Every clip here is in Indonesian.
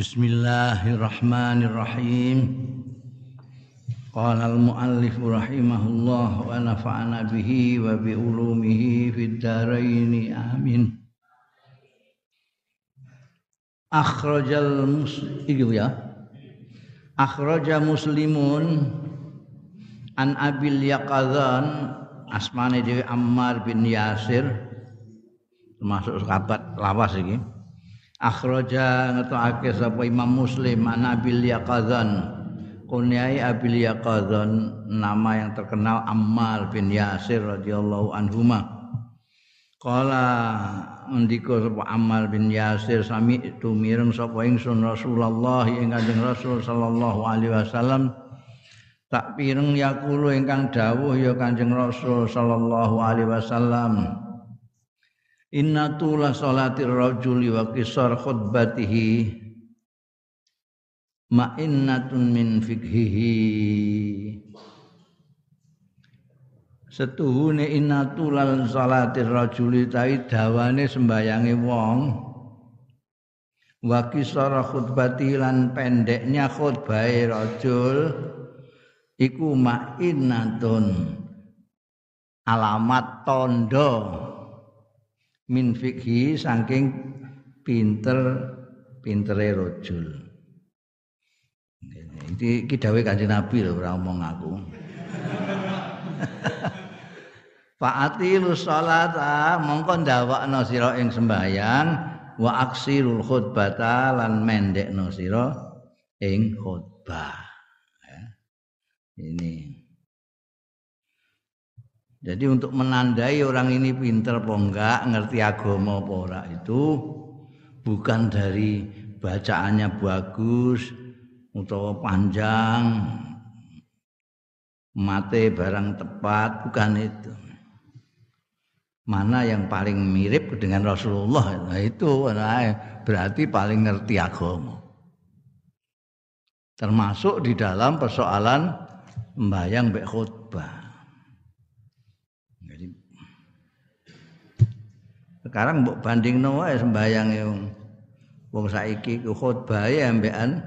Bismillahirrahmanirrahim. Qala al-muallif rahimahullah wa nafa'ana bihi wa bi ulumihi fid dharain amin. Akhrajal muslim ya. Akhraja muslimun an abil yaqadzan asmane dhewe Ammar bin Yasir termasuk sahabat lawas iki akhraja ngetokake sapa Imam Muslim an Abil Yaqadzan kunyai Abil Yaqadzan nama yang terkenal Ammar bin Yasir radhiyallahu anhuma. Kala ndika sapa Ammar bin Yasir sami itu mireng sapa ingsun Rasulullah ing Kanjeng Rasul sallallahu alaihi wasallam. Tak pireng yakulu ingkang dawuh ya Kanjeng Rasul sallallahu alaihi wasallam Inna tula salatir rajuli wa kisar khutbatihi. Ma'innatun min fikhihi. Setuhune inna tulal salatir rajuli tai dawane sembayange wong. Wa kisar khutbati lan pendeknya khutbahe rajul. Iku ma'innatun alamat tondo min fikhi saking pinter pintere rojul. Iki iki dawuh Kanjeng Nabi lho ora omong aku. Fa'atilu sholata mongko ndawakno sira ing sembahyang wa aksirul khutbata lan mendekno sira ing khutbah. Ya. Ini jadi untuk menandai orang ini pinter apa enggak, ngerti agama apa ora itu bukan dari bacaannya bagus atau panjang, mate barang tepat, bukan itu. Mana yang paling mirip dengan Rasulullah nah itu berarti paling ngerti agama. Termasuk di dalam persoalan membayang mbek khutbah. Sekarang mbok bandingno wae sembayange wong wong saiki ku khotbahe ambekan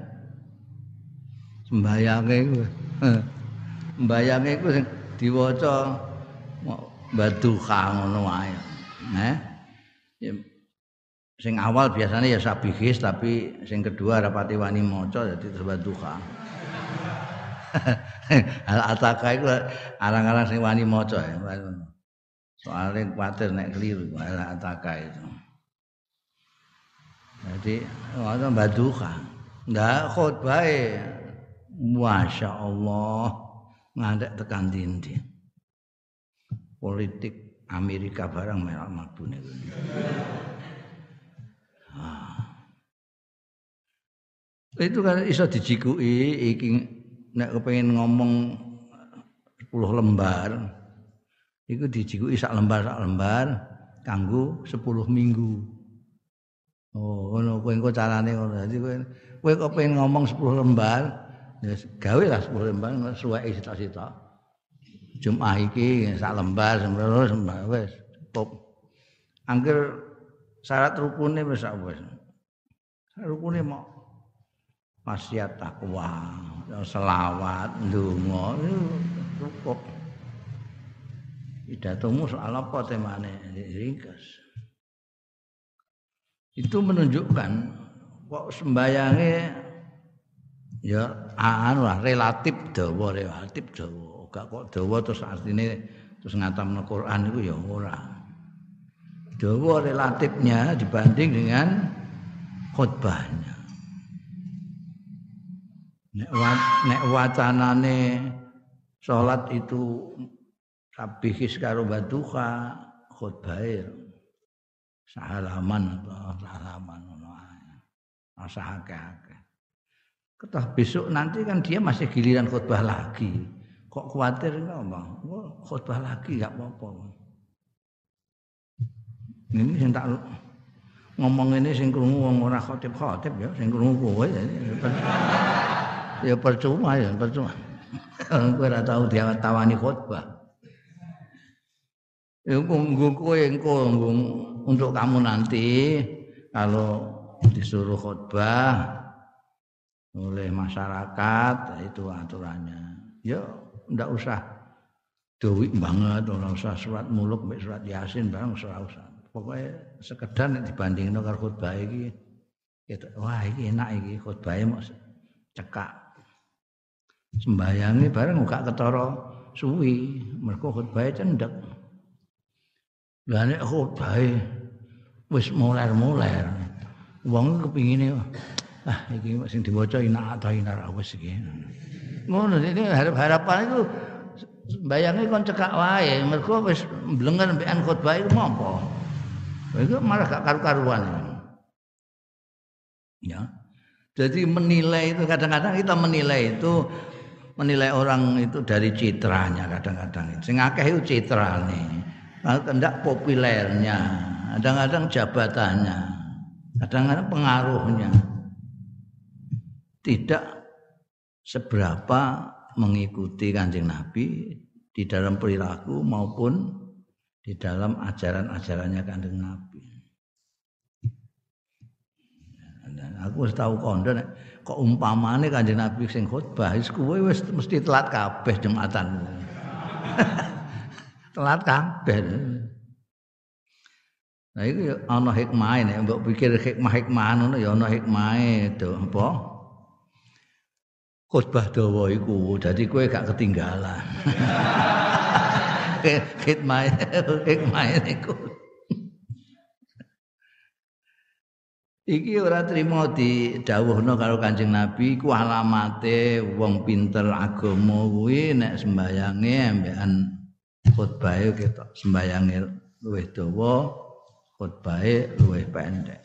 sembayange ku. Sembayange ku sing diwaca baduha ngono wae. Nah. Sing awal biasanya ya sabihis tapi sing kedua rapati wani maca dadi baduha. Al ataka iku arang-arang sing wani maca ya. Soalnya khawatir nek keliru ala ataka itu. Jadi ada baduka. Enggak khutbah Masya Allah ngadek tekan dinding. Politik Amerika barang merah mabune nih. Itu kan iso dijikui iki nek kepengin ngomong 10 lembar iku dijikuki sak lembar sak lembar kanggo 10 minggu. Oh, ngono kowe engko carane ngono. Dadi kowe kowe kok pengen ngomong 10 lembar, ya gawe lah 10 lembar suweke sitok-sitok. Jumat iki sak lembar sembrono sembah wis cukup. Angger syarat rukune wis sak wis. Rukune mau wasiat takwa, selawat, ndonga cukup. Pidatomu soal apa temane? Ringkas. Itu menunjukkan kok sembayange ya anu lah relatif dawa relatif dawa. Gak kok dawa terus artine terus ngatamno Quran itu ya ora. Dawa relatifnya dibanding dengan khutbahnya nek, nek wacanane salat itu Sabihis karo baduha khutbair sahalaman atau sahalaman ae. Asahake-ake. Ketah besok nanti kan dia masih giliran khutbah lagi. Kok khawatir ngomong? Khutbah lagi enggak apa-apa. Ini sing tak ngomong ini sing krungu wong ora khotib-khotib ya, sing krungu kowe ya. Ya percuma ya, percuma. Kowe ora tahu dia tawani khutbah. Iku kowe engko untuk kamu nanti kalau disuruh khutbah oleh masyarakat itu aturannya. Ya ndak usah duit banget ora usah surat muluk mbek surat yasin barang ora usah. Pokoknya sekedar dibandingin karo khutbah iki gitu. wah iki enak iki khutbah mau cekak. Sembayangi bareng gak ketara suwi mergo khutbah cendek lha nek khutbah wis muler-muler. Wong kepingine ah iki sing diwaca ina ta ina wis iki. Ngono ini harap-harapan itu bayangnya kon cekak wae. Mergo wis mblengen mbekan khotbah iku mampo itu malah gak karu-karuan. Ya. Jadi menilai itu kadang-kadang kita menilai itu menilai orang itu dari citranya kadang-kadang. Sing akeh itu citrane kendak populernya kadang-kadang jabatannya kadang-kadang pengaruhnya tidak seberapa mengikuti kanjeng Nabi di dalam perilaku maupun di dalam ajaran-ajarannya kanjeng Nabi. Dan aku wis tahu kondo kok umpamane kanjeng Nabi sing kowe wis mesti telat kabeh jumatan. telat kabeh. Nah itu ana hikmah nek mbok pikir hikmah-hikmah ngono ya ana hikmahe to apa? khutbah dawa iku dadi kowe gak ketinggalan hikmah hikmah niku Iki ora trimo didhawuhna karo Kanjeng Nabi iku alamate wong pinter agama kuwi nek sembayange ambekan khutbahe ketok sembayange luwih dawa khutbahe luwih pendek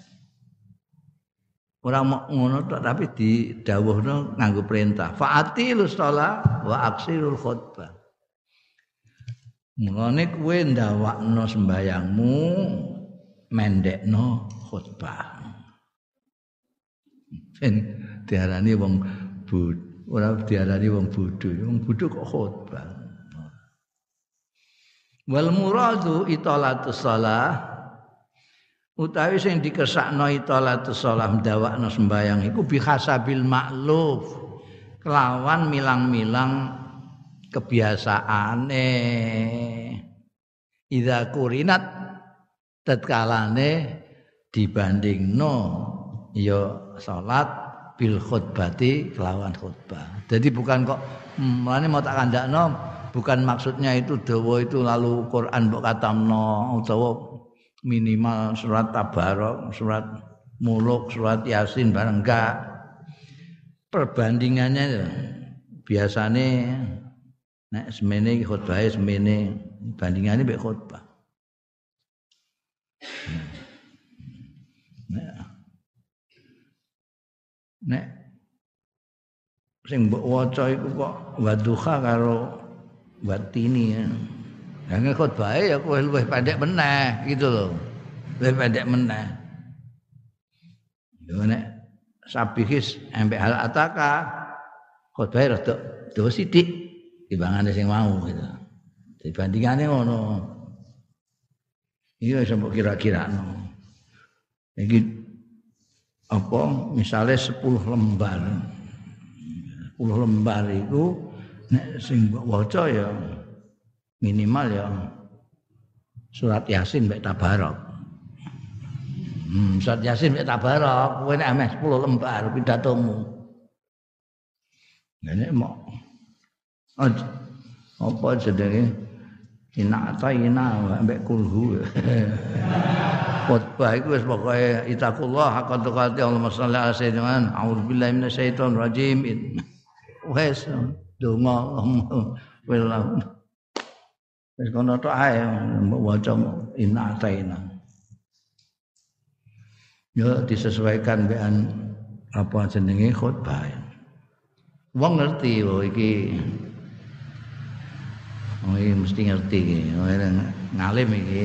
Ora ngono tok tapi didhawuhno nganggo perintah. Fa'atil shalah wa aksirul khutbah. Mulane kowe ndawakno sembayangmu mendekno khutbah. Ben diarani wong bud, ora diarani wong bodho, wong bodho kok khutbah. Wal muradu italatus shalah. Utawi sing dikesakno italatu shalah ndawakno sembayang iku bihasabil makluf kelawan milang-milang kebiasaane. Idza kurinat tatkalane dibandingno ya salat bil khutbati kelawan khutbah. Jadi bukan kok mulane mau tak kandakno bukan maksudnya itu dawa itu lalu Quran mbok katamno utawa minimal surat tabarok, surat muluk, surat yasin bareng enggak. Perbandingannya biasanya nek semene khutbah semene bandingannya mbek khutbah. Nek nek sing mbok waca iku kok waduha karo watini ya. Yang khutbah ya kowe luwih pendek meneh gitu loh. Luwih pendek meneh. Yo nek sabihis ambek hal ataka khutbah rada dawa sithik timbangane sing mau gitu. Dibandingane ngono. Iya sampe kira-kira no. Iki apa misalnya 10 lembar. 10 lembar itu nek sing waca ya minimal ya surat yasin mek tabarok. Hmm, surat yasin mek tabarok kowe nek ameh 10 lembar pidatomu. Ini mau apa jenenge? Ina ta ina mbek kulhu. Khotbah iku wis pokoke itakullah haqqa tuqati Allahumma shalli ala sayyidina a'udzubillahi minasyaitonir rajim wes donga Allahumma Wis kono tok ae mbok waca inna ataina. Yo disesuaikan dengan apa jenenge khutbah. Wong ngerti oh iki Oh iki mesti ngerti iki. Ngalim iki.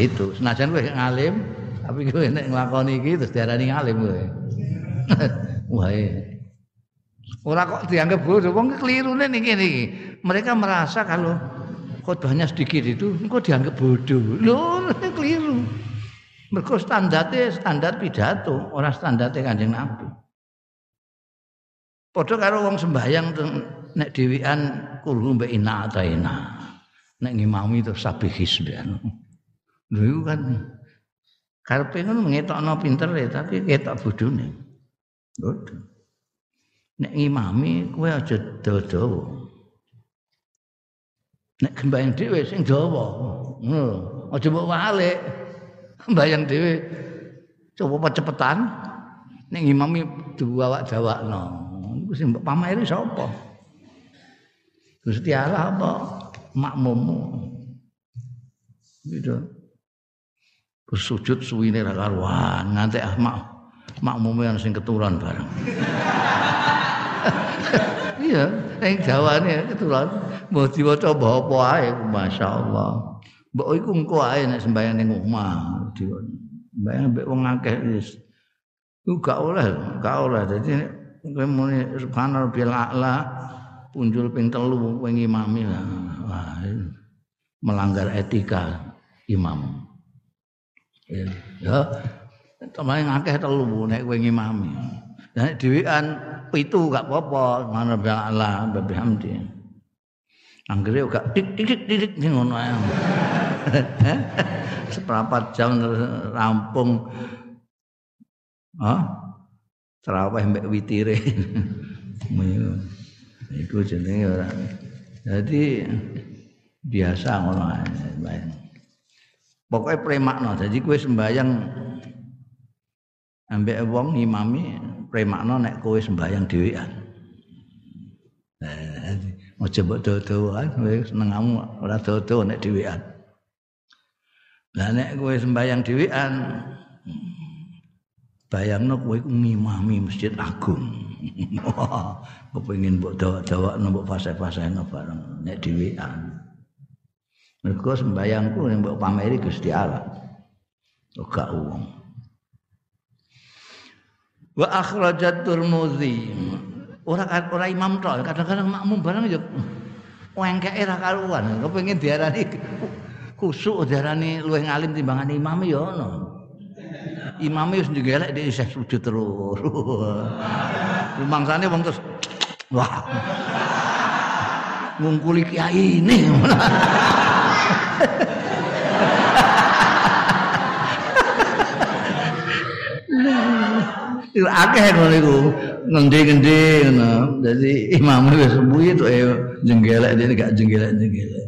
Itu senajan kowe ngalim tapi kowe nek nglakoni iki terus diarani ngalim kowe. Wah. Ora kok dianggap bodoh, wong kelirune niki niki. Mereka merasa kalau khotbahnya sedikit itu engkau dianggap bodoh loh keliru mereka standarnya standar pidato orang standarnya kanjeng nabi Padha karo wong sembahyang nek dhewean kulhu mbek ina ataina. Nek ngimami terus sabih hisban. Lho kan karepe ngono ngetokno pintere tapi ketok bodhone. Bodho. Nek ngimami kowe aja dawa Nek gembayang dhewe sing dawa. Ngono. Aja mbok walik. Mbayang dhewe coba cepetan. Nek ngimami diwawak-dawakno. Iku sing mbok pameri sapa? Gusti Allah apa makmummu. Gitu. Bersujud suwine ra karuan, nganti ah mak makmume sing keturunan bareng. iya, ning jawane keturunan mau diwaca apa ae masyaallah. Mbok iku engko ae nek sembahyang ning omah. Sembahyang mbek wong akeh wis. Gak oleh, gak oleh. Dadi kowe muni subhanallah bil a'la punjul ping telu ngimami lah. Wah, melanggar etika imam. Ya, ya temen ngakeh telu nek kowe ngimami. Nek dhewean pitu gak apa-apa, mana a'la bihamdi. Anggere gak tik tik tik tik ngono ae. Seperempat jam rampung. Hah? Terawih mbek witire. Iku jenenge ora. Jadi biasa ngono ae. Pokoke premakno. Jadi kowe sembayang ambek wong ngimami premakno nek kowe sembayang dhewean. Eh, aja mbok dodoan senengamu ora dodo nek dhewean. Lah nek kowe sembayang dhewean bayangno kowe iku ngimami masjid agung. Kepengin mbok dawak-dawakno mbok fase-faseno bareng nek dhewean. Mergo sembayangku nek mbok pameri Gusti Allah. Ora wong. Wa akhrajat Tirmidzi. Ora ora imam tok, kadang-kadang makmum barang ya wengkeke ra karuan. Kepengin diarani kusuk diarani luwih ngalim timbangan imam ya. Imam wis ngelek dia isih sujud terus. Rumangsane wong terus wah. Ngungkuli kiai ini. akeh ngono iku. Ngendi-ngendi ngono. Dadi imam wis sembuhi tok e jenggelek dene gak jenggelek-jenggelek.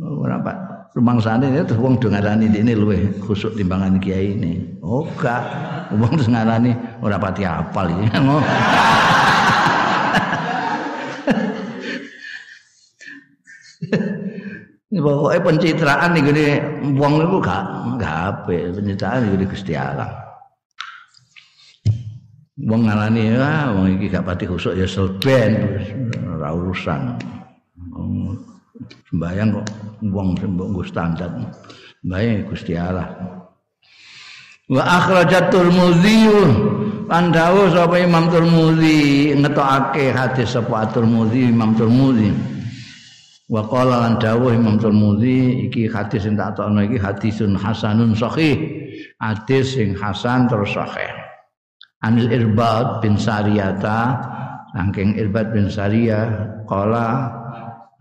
Ora Pak. Rumangsane ya terus wong do ngarani dene luwih khusuk timbangan kiai ini. Oh gak. Wong terus ngarani ora pati apal Ini pokoknya pencitraan nih gini, wong itu gak gak apa, pencitraan nih Gusti Allah. Wong ngalani ah wong iki gak pati khusuk ya selben ora urusan. Sembayang kok wong mbok nggo standar. Sembayang Gusti Allah. Wa akhrajatul mudzi lan sapa Imam Tirmidzi ngetokake hadis sapa Tirmidzi Imam Tirmidzi. Wa qala lan dawuh Imam Tirmidzi iki hadis sing tak tokno iki hadisun hasanun sahih. Hadis sing hasan terus sahih Anil Irbad bin Sariyata saking Irbad bin Sariyah qala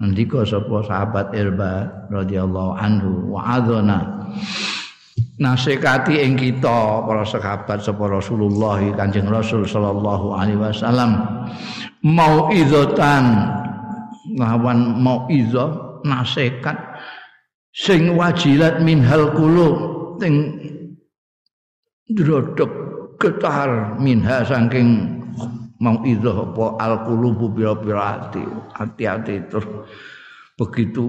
ndika sapa sahabat Irbad radhiyallahu anhu wa adzana. Nasikati ing kita para sahabat sapa Rasulullah Kanjeng Rasul sallallahu alaihi wasallam mauizatan lawan mauizah nasihat sing wajilat minhal qulub ting drodok getar minha saking mau itu apa al qulubu pira-pira hati hati-hati terus. Begitu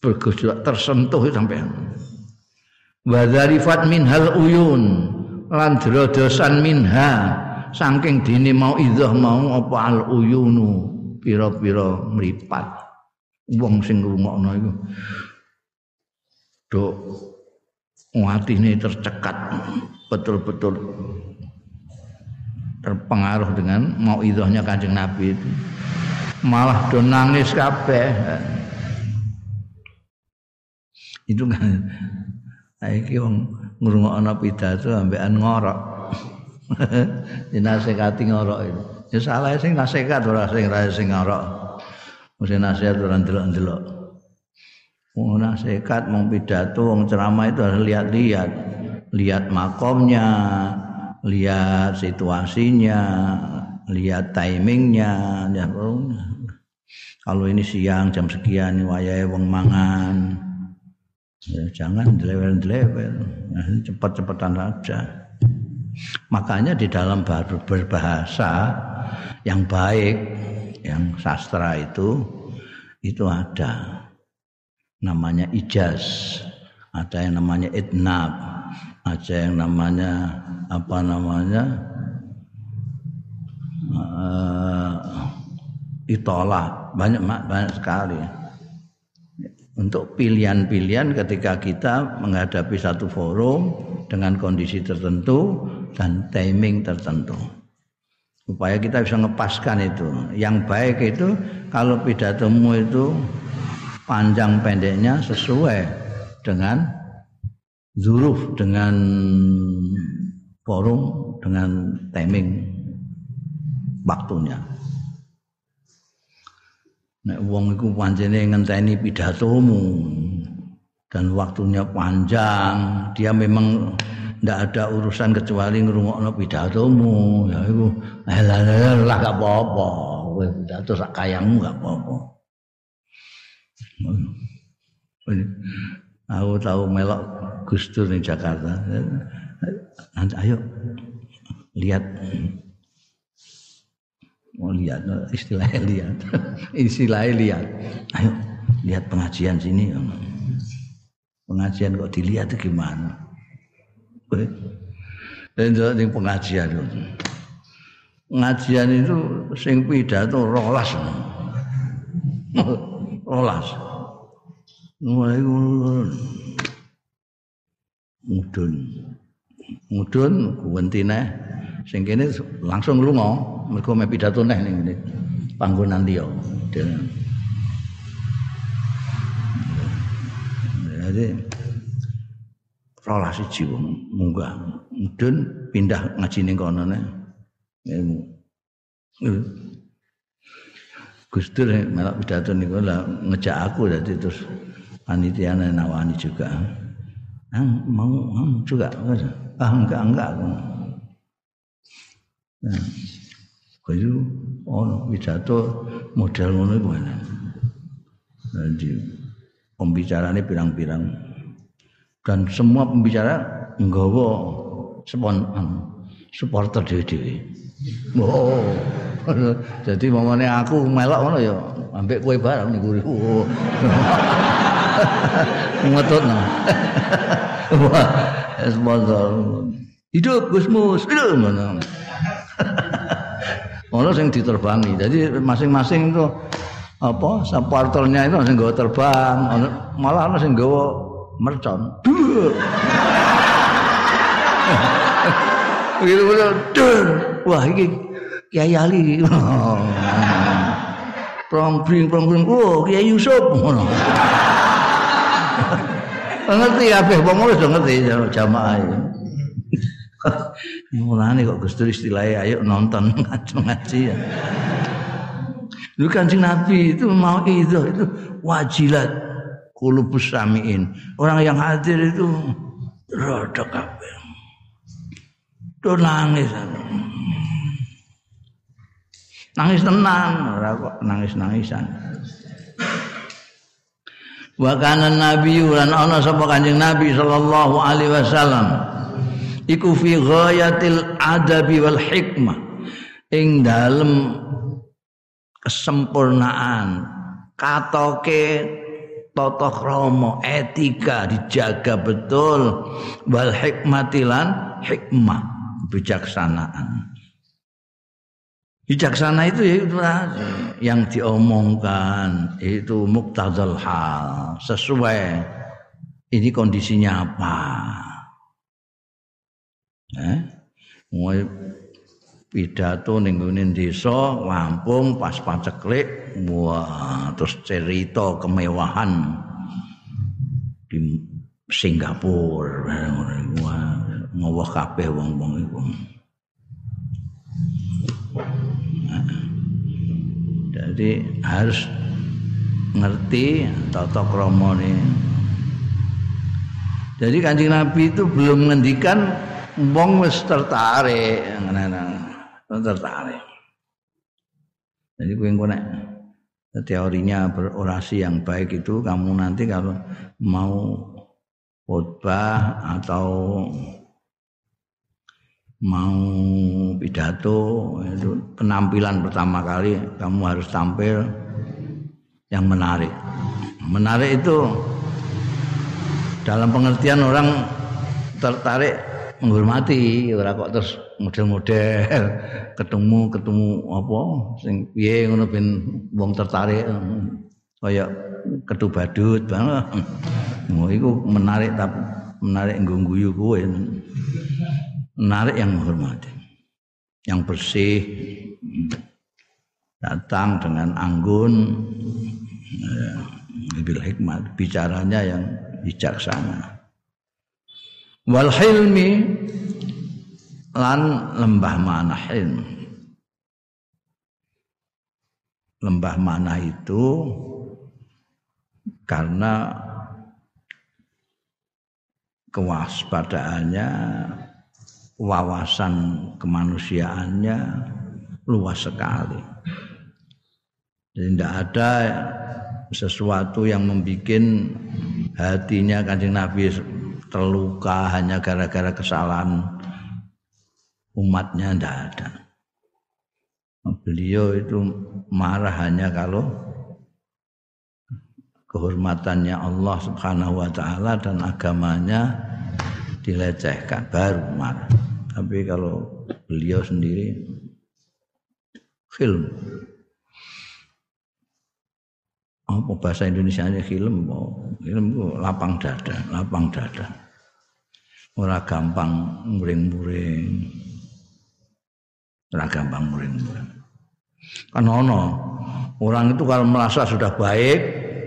bergejolak tersentuh sampai wa dzarifat minhal uyun lan drodosan minha saking dini mau idzah mau apa al uyunu pira-pira mripat. Wong sing ngrungokno iku. Do ini tercekat betul-betul terpengaruh dengan mau idahnya kanjeng Nabi itu. Malah do nangis kabeh. Itu kan iki wong ngrungokno pidato ambekan ngorok. Dinasekati ngorok itu. Ya salah sing nasehat ora sing ra sing ngorok. Mesti nasihat ora ndelok-ndelok wong nasihat mau pidato wong ceramah itu harus lihat-lihat. Lihat makomnya lihat situasinya lihat timingnya ya. Kalau ini siang jam sekian wayahe wong mangan. Ya, jangan dilewel-dilewel nah, cepat-cepatan saja. Makanya di dalam berbahasa yang baik, yang sastra itu itu ada namanya ijaz, ada yang namanya itnab, ada yang namanya apa namanya? Uh, itolah banyak banyak sekali. Untuk pilihan-pilihan ketika kita menghadapi satu forum dengan kondisi tertentu dan timing tertentu. Supaya kita bisa ngepaskan itu. Yang baik itu kalau pidatomu itu panjang pendeknya sesuai dengan zuruf, dengan forum, dengan timing waktunya. Nek wong iku pancene ngenteni pidatomu dan waktunya panjang, dia memang ndak ada urusan kecuali ngrungokno pidatomu. Ya iku lah gak apa-apa. Pidato sak kayangmu gak apa-apa aku tahu melok Gus Dur di Jakarta ayo lihat mau lihat istilahnya lihat istilahnya lihat ayo lihat pengajian sini pengajian kok dilihat itu gimana dan ning pengajian itu. Pengajian itu sing pidato rolas. rolas. Mulai mudun. Mudun kuwentine sing kene langsung lunga. Mergo me pidato neh ning ngene. Panggonan liya. Jadi rolas siji wong. Munggah. Mudun pindah ngaji ning kono ne Gus Dur malah pidato niku lah ngejak aku dadi terus panitia nawani juga. Ah, mau, mau juga. Ah, enggak, enggak. Nah, kayu ono pidato model ngono iku Jadi pembicaranya pirang-pirang dan semua pembicara nggawa spon supporter dhewe-dhewe. Oh. Jadi mamane aku melok ngono ya ambek kowe bareng niku. Ngetutno. Wah, sponsor. Hidup Gusmus, hidup mana? Ono sing diterbangi. Jadi masing-masing itu apa supporternya itu sing nggawa terbang, malah ono nggawa mercon. Begitu betul. Wah ini Kiai Ali. Prongbring prongbring. Oh Kiai Yusuf. ngerti kabeh wong wis ngerti jamaah iki. Mulane kok Gus Dur istilahnya ayo nonton ngaji ya. Lu kancing Nabi itu mau itu itu wajilat kulubus samiin. Orang yang hadir itu rada kabeh. Tuh nangis. Nangis tenang, ora kok nangis-nangisan. Wa kana nabi lan ana sapa Kanjeng Nabi sallallahu alaihi wasallam. Iku fi ghayatil adabi wal hikmah. Ing dalem kesempurnaan katoke tata krama etika dijaga betul wal hikmatilan hikmah bijaksanaan bijaksana itu ya itu yang diomongkan itu muktadal hal sesuai. Ini kondisinya apa? Eh? mulai pidato ning desa Lampung pas paceklik wah terus cerita kemewahan di Singapura. Wah ngowah kabeh wong-wong iku Jadi harus ngerti tata krama Jadi Kanjeng Nabi itu belum ngendikan wong wis tertarik tertarik. Jadi engko nek teorinya berorasi yang baik itu kamu nanti kalau mau khotbah atau mau pidato itu penampilan pertama kali kamu harus tampil yang menarik. Menarik itu dalam pengertian orang tertarik menghormati ora kok terus model-model ketemu ketemu apa sing piye ngono ben wong tertarik kaya ketu badut banget. Oh menarik tapi menarik nggo guyu kowe. Menarik yang menghormati. Yang bersih datang dengan anggun bil hikmat. Bicaranya yang bijaksana. Wal hilmi lan lembah mana hilm lembah mana itu karena kewaspadaannya wawasan kemanusiaannya luas sekali jadi tidak ada sesuatu yang membuat hatinya kanjeng Nabi terluka hanya gara-gara kesalahan umatnya tidak ada. Beliau itu marah hanya kalau kehormatannya Allah Subhanahu wa taala dan agamanya dilecehkan. Baru marah. Tapi kalau beliau sendiri film. Apa bahasa Indonesia nya film? Oh, film lapang dada lapang dada. Ora gampang muring-muring. Ora gampang muring-muring. Kan ono. Orang itu kalau merasa sudah baik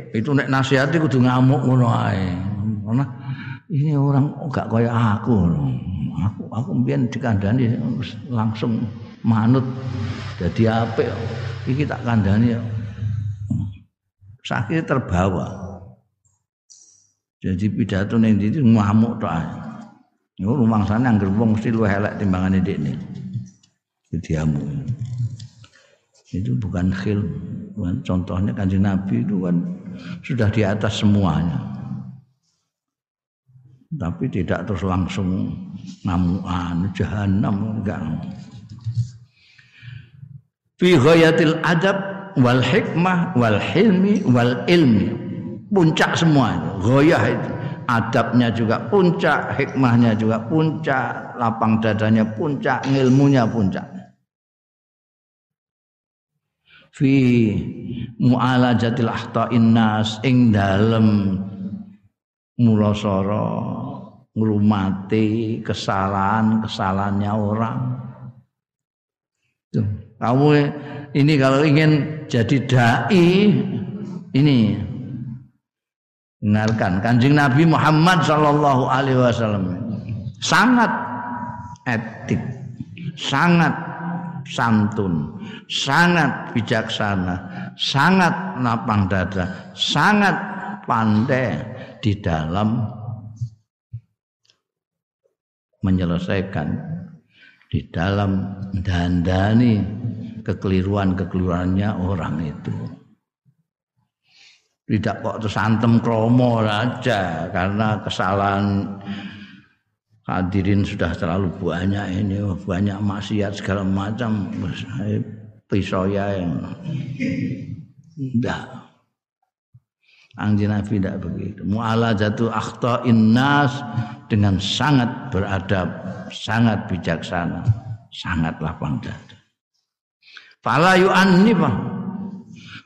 itu nek nasihati kudu ngamuk ngono ae. Karena ini orang gak kaya aku aku aku mbiyen dikandani langsung manut jadi apik iki tak kandani sakit terbawa. Jadi pidato ning ndi ngamuk tok ae. Yo rumangsane anggere wong mesti luwih elek timbangane dekne. Diamu. Itu bukan khil. Contohnya kanjeng Nabi itu kan sudah di atas semuanya. Tapi tidak terus langsung ngamuan jahanam enggak. Fi ghayatil adab wal hikmah wal hilmi wal ilmi. Puncak semua itu goyah itu. Adabnya juga puncak hikmahnya juga puncak lapang dadanya puncak ilmunya puncak. Fi mu'alajatil ahta'in nas ing dalem mulasara ngrumati kesalahan-kesalahannya orang. Tuh, kamu ini kalau ingin jadi dai ini. Dengarkan kanjeng Nabi Muhammad Shallallahu Alaihi Wasallam. Sangat etik sangat santun sangat bijaksana sangat lapang dada sangat pandai di dalam menyelesaikan di dalam dandani kekeliruan-kekeliruannya orang itu. Tidak kok terus antem kromo aja karena kesalahan hadirin sudah terlalu banyak ini banyak maksiat segala macam pisau ya yang tidak Anjing Nabi tidak begitu. Mu'ala jatuh akhta innas dengan sangat beradab, sangat bijaksana, sangat lapang dada. Fala yu'annifah.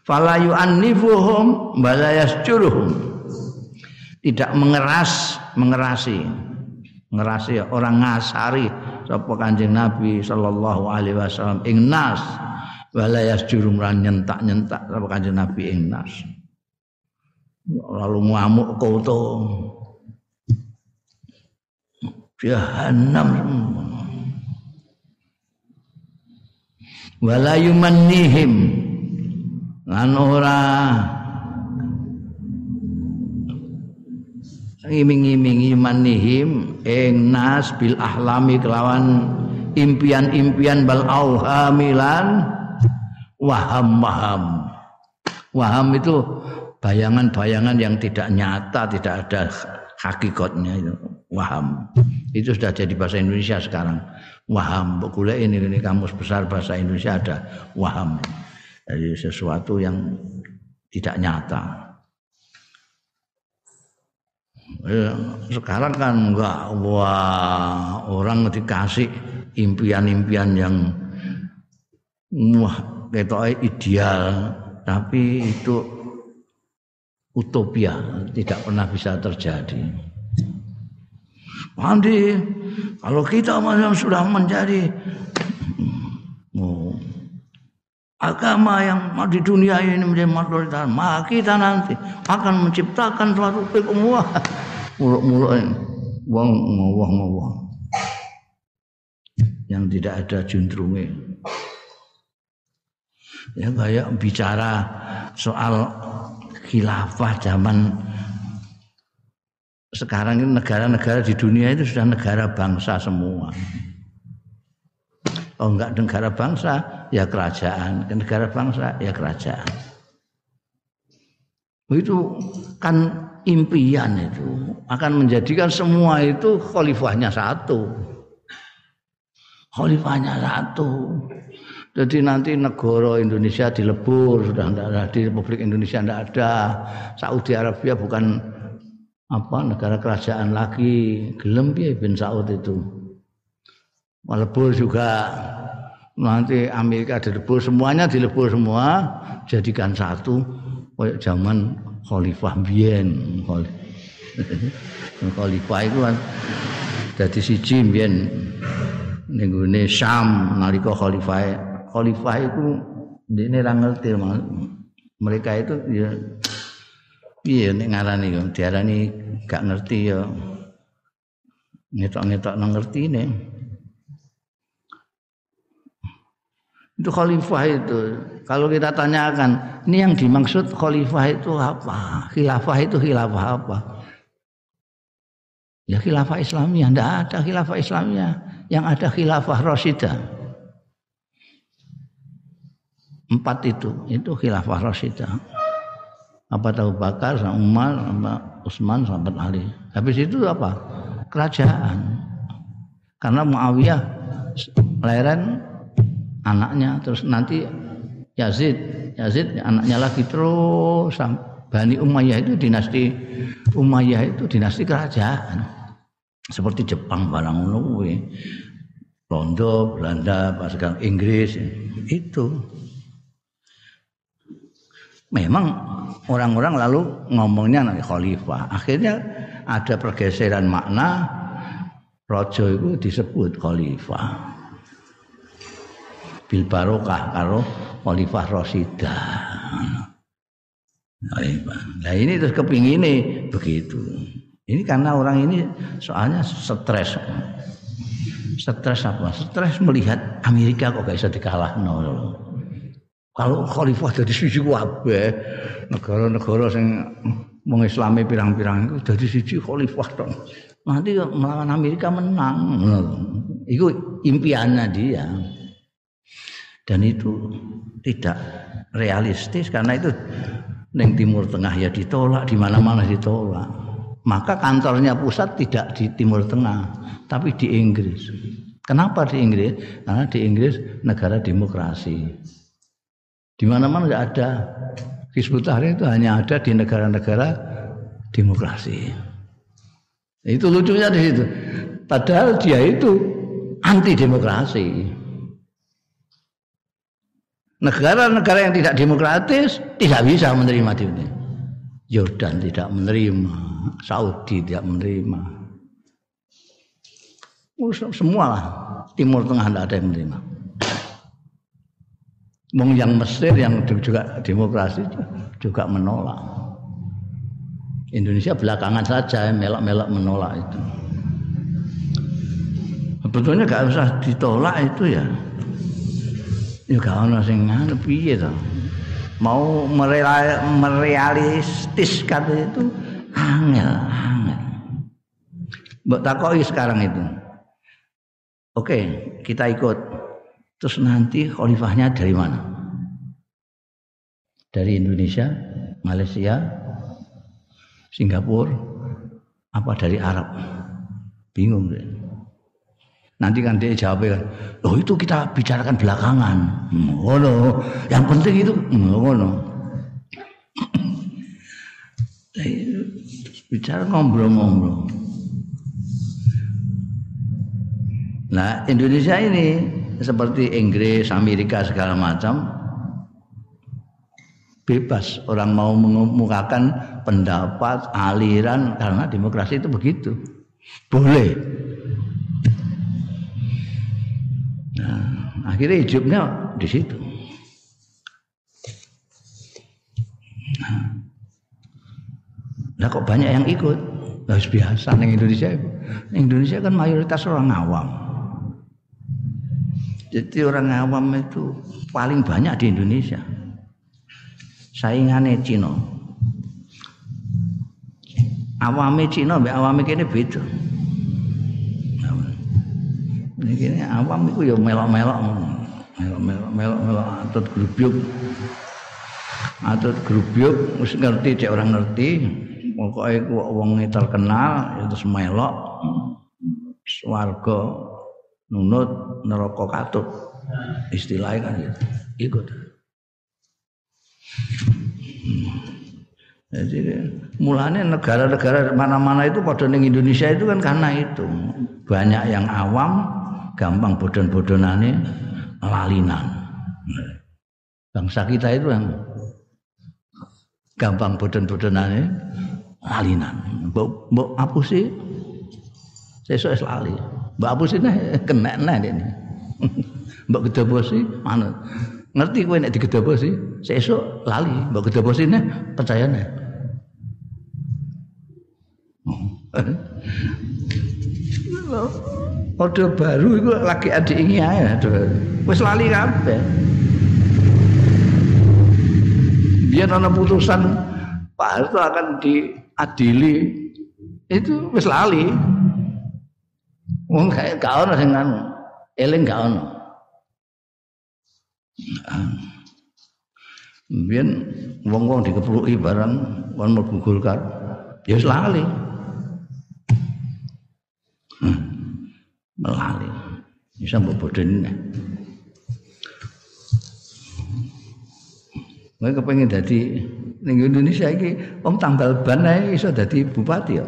Fala yu'annifuhum wala yasjuruhum. Tidak mengeras, mengerasi. Ngerasi orang ngasari sapa Kanjeng Nabi sallallahu alaihi wasallam ing nas wala yasjurum lan nyentak-nyentak sapa Kanjeng Nabi ing nas. Lalu ngamuk koto. Jahannam. Wala yumannihim. Lan ora? Ngiming-imingi manihim ing nas bil ahlami kelawan impian-impian bal auhamilan. Waham-waham. Waham itu bayangan-bayangan yang tidak nyata tidak ada hakikatnya itu. Waham. Itu sudah jadi bahasa Indonesia sekarang. Waham. Boleh ini ini kamus besar bahasa Indonesia ada waham. Jadi sesuatu yang tidak nyata. Ya, sekarang kan enggak. Wah orang dikasih impian-impian yang wah ketoknya ideal. Tapi itu utopia tidak pernah bisa terjadi. Mandi kalau kita sudah menjadi oh, agama yang di dunia ini menjadi mayoritas, maka kita nanti akan menciptakan suatu wah muluk-muluk wong ngowah-ngowah. Yang tidak ada juntrungnya ya kayak bicara soal khilafah zaman sekarang ini negara-negara di dunia itu sudah negara bangsa semua. Oh enggak negara bangsa ya kerajaan, negara bangsa ya kerajaan. Itu kan impian itu akan menjadikan semua itu khalifahnya satu. Khalifahnya satu. Jadi nanti negara Indonesia dilebur sudah tidak ada di Republik Indonesia tidak ada. Saudi Arabia bukan apa negara kerajaan lagi. Gelem ya bin Saud itu. Melebur juga nanti Amerika dilebur semuanya dilebur semua jadikan satu kayak zaman khalifah biyen khalifah itu kan dadi siji biyen ning gone Syam nalika khalifah khalifah itu ini ra ngerti mereka itu ya piye nek ngarani yo diarani gak ngerti ya ngetok-ngetok nang nih itu khalifah itu kalau kita tanyakan, ini yang dimaksud khalifah itu apa? Khilafah itu khilafah apa? Ya khilafah Islamiyah, tidak ada khilafah Islamiyah. Yang ada khilafah Rasidah. Empat itu, itu khilafah Rasidah. Apa tahu Bakar, sama Umar, sama Utsman, sama Ali. Habis itu apa? Kerajaan. Karena Muawiyah leren anaknya terus nanti Yazid Yazid anaknya lagi terus Bani Umayyah itu dinasti Umayyah itu dinasti kerajaan seperti Jepang barang ngono Londo, Belanda, pas Inggris itu memang orang-orang lalu ngomongnya nanti khalifah akhirnya ada pergeseran makna rojo itu disebut khalifah bil barokah karo Khalifah Rasidah. Nah ini terus kepingin begitu. Ini karena orang ini soalnya stres. Stres apa? Stres melihat Amerika kok gak bisa dikalah no. Kalau khalifah dari sisi wabe, negara-negara yang mengislami pirang-pirang itu dari sisi khalifah dong. Nanti melawan Amerika menang. Itu impiannya dia. Dan itu tidak realistis karena itu neng timur tengah ya ditolak di mana-mana ditolak. Maka kantornya pusat tidak di timur tengah tapi di Inggris. Kenapa di Inggris? Karena di Inggris negara demokrasi di mana-mana tidak ada Hizbut Tahrir itu hanya ada di negara-negara demokrasi itu lucunya di situ padahal dia itu anti demokrasi Negara-negara yang tidak demokratis tidak bisa menerima ini. Yordan tidak menerima, Saudi tidak menerima. Oh, semua lah Timur Tengah tidak ada yang menerima. Mong yang Mesir yang juga demokrasi juga menolak. Indonesia belakangan saja melak-melak menolak itu. Sebetulnya gak usah ditolak itu ya ya gak ana sing ngono piye to mau merealistiskan itu angel, angel. Mbak takoi sekarang itu. Oke, kita ikut. Terus nanti khalifahnya dari mana? Dari Indonesia, Malaysia, Singapura, apa dari Arab? Bingung deh. Nanti kan dia jawab kan, oh itu kita bicarakan belakangan. Oh no, yang penting itu, oh no. Bicara ngobrol-ngobrol. Nah Indonesia ini seperti Inggris, Amerika segala macam bebas orang mau mengemukakan pendapat, aliran karena demokrasi itu begitu. Boleh. Nah, akhirnya hidupnya di situ. Nah, kok banyak yang ikut? Harus biasa di Indonesia. Indonesia kan mayoritas orang awam. Jadi orang awam itu paling banyak di Indonesia. Saingannya Cina. Awame Cina mbek awame kene beda. Ini awam itu ya melok-melok melok-melok melok-melok atut grubyuk atut grubyuk wis ngerti cek orang ngerti pokoke wong terkenal ya terus melok swarga nunut neraka katut istilahnya kan gitu ikut jadi mulanya negara-negara mana-mana itu pada ning Indonesia itu kan karena itu banyak yang awam gampang bodon-bodonane lalinan. Bangsa kita itu yang gampang bodon-bodonane lalinan. Mbok mbok apusi sesuk es lali. Mbok apusi nih kena nih ini. Mbok gedobosi manut. Ngerti kowe nek digedobosi sesuk lali. Mbok gedobosi nih percaya nih. Orde baru itu lagi adik ini ya, wis lali kabeh. Biar ana putusan Pak Harto akan diadili itu wis lali. Wong kayak gak ono sing anu, eling gak ono. Biar wong-wong dikepluki barang kon mlebu Golkar, ya wis lali. Melali bisa mbok bodoni Gue kepengen jadi ning Indonesia iki om tanggal ban ae iso dadi bupati ya.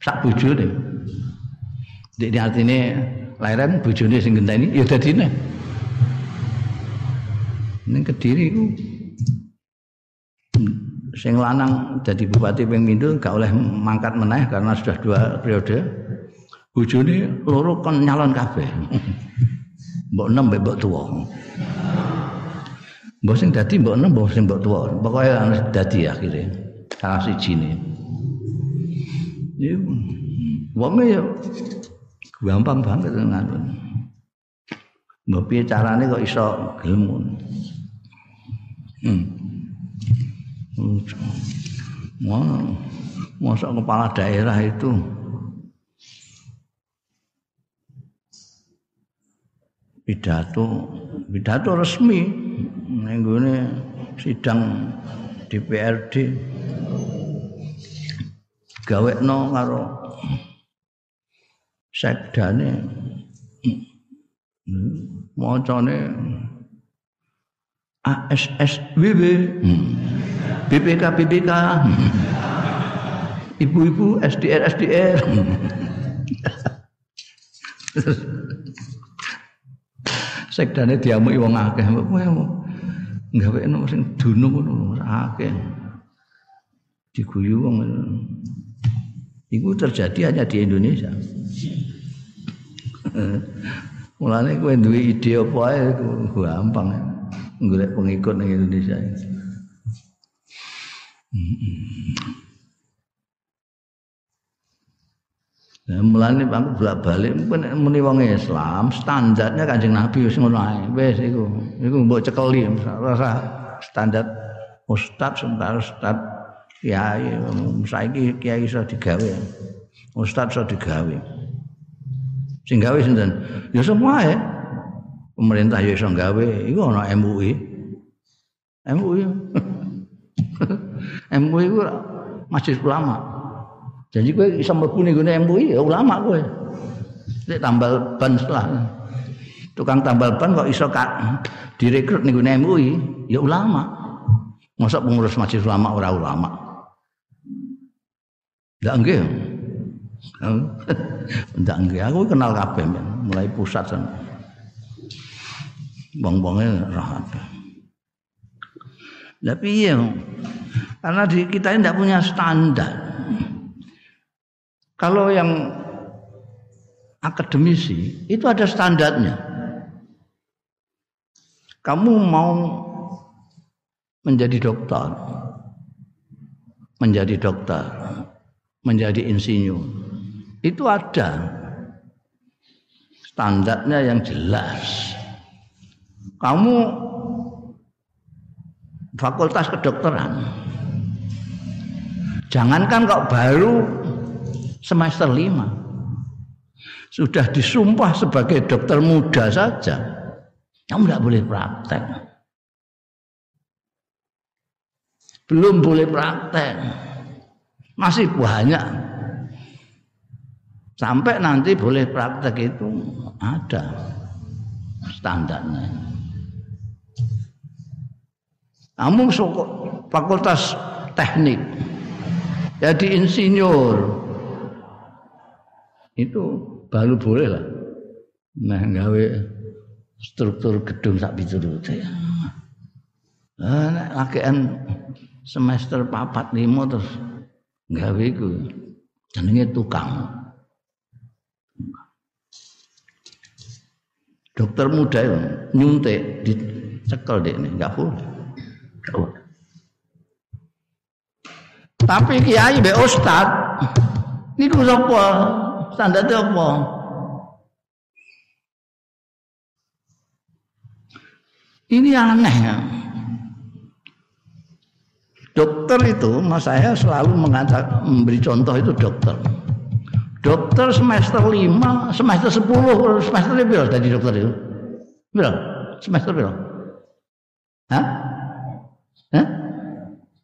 Sak bojone. Dek artine lahiran bojone sing genteni ya dadine. Ning Kediri iku sing lanang jadi bupati ping gak oleh mangkat meneh karena sudah dua periode bojone loro kon nyalon kabeh. Mbok enem mbok tuwa. Mbok sing dadi mbok enem mbok sing mbok tuwa. Pokoke harus dadi akhire. Salah sijine. Ya wonge ya gampang banget ngono. Mbok piye carane kok iso gelem Hmm. Mau, masa kepala daerah itu. Pidato. Pidato resmi. Nenggone sidang DPRD gawekno karo sekdane macane ASSWB BPK BPK ibu-ibu SDR SDR sekdane diamuki wong akeh kowe gawekno sing dunung ngono akeh. Diguyu wong Iku terjadi hanya di Indonesia. Mulane kowe duwe ide apa ae gampang golek pengikut ning Indonesia. Nah, mulane aku bolak-balik muni wong Islam, standarnya Kanjeng Nabi wis ngono ae. Wis iku. Iku mbok cekeli rasa standar ustad sementara ustad kiai saiki kiai iso digawe. Ustad iso digawe. Sing gawe sinten? Ya semua ya pemerintah ya iso gawe. Iku ana MUI MUI MUI ku masjid ulama. Jadi gue bisa mlebu ning MUI ya ulama gue Nek tambal ban setelah. Tukang tambal ban kok iso kak direkrut ning MUI ya ulama. Masa pengurus masjid ulama ora ulama ndak nggih. Ndak nggih. Aku kenal kabeh mulai pusat sana bong-bongnya rahat tapi iya karena di kita ini tidak punya standar. Kalau yang akademisi itu ada standarnya. Kamu mau menjadi dokter, menjadi dokter, menjadi insinyur. Itu ada standarnya yang jelas. Kamu fakultas kedokteran. Jangankan kok baru semester lima Sudah disumpah sebagai dokter muda saja. Kamu tidak boleh praktek. belum boleh praktek masih banyak. Sampai nanti boleh praktek itu ada standarnya. Kamu fakultas teknik jadi insinyur. Itu baru boleh lah. Nah gawe struktur gedung sak piturute nah lakian semester papat lima terus gawe iku jenenge tukang. Dokter muda itu nyuntik dicekel dek ini nggak boleh. Oh. tapi kiai be ustad niku sapa? Standarte apa? Ini aneh ya Dokter itu, mas saya selalu mengajak memberi contoh itu dokter. Dokter semester 5, semester 10, semester berapa tadi dokter itu? Berapa? Semester berapa? Hah? Hah?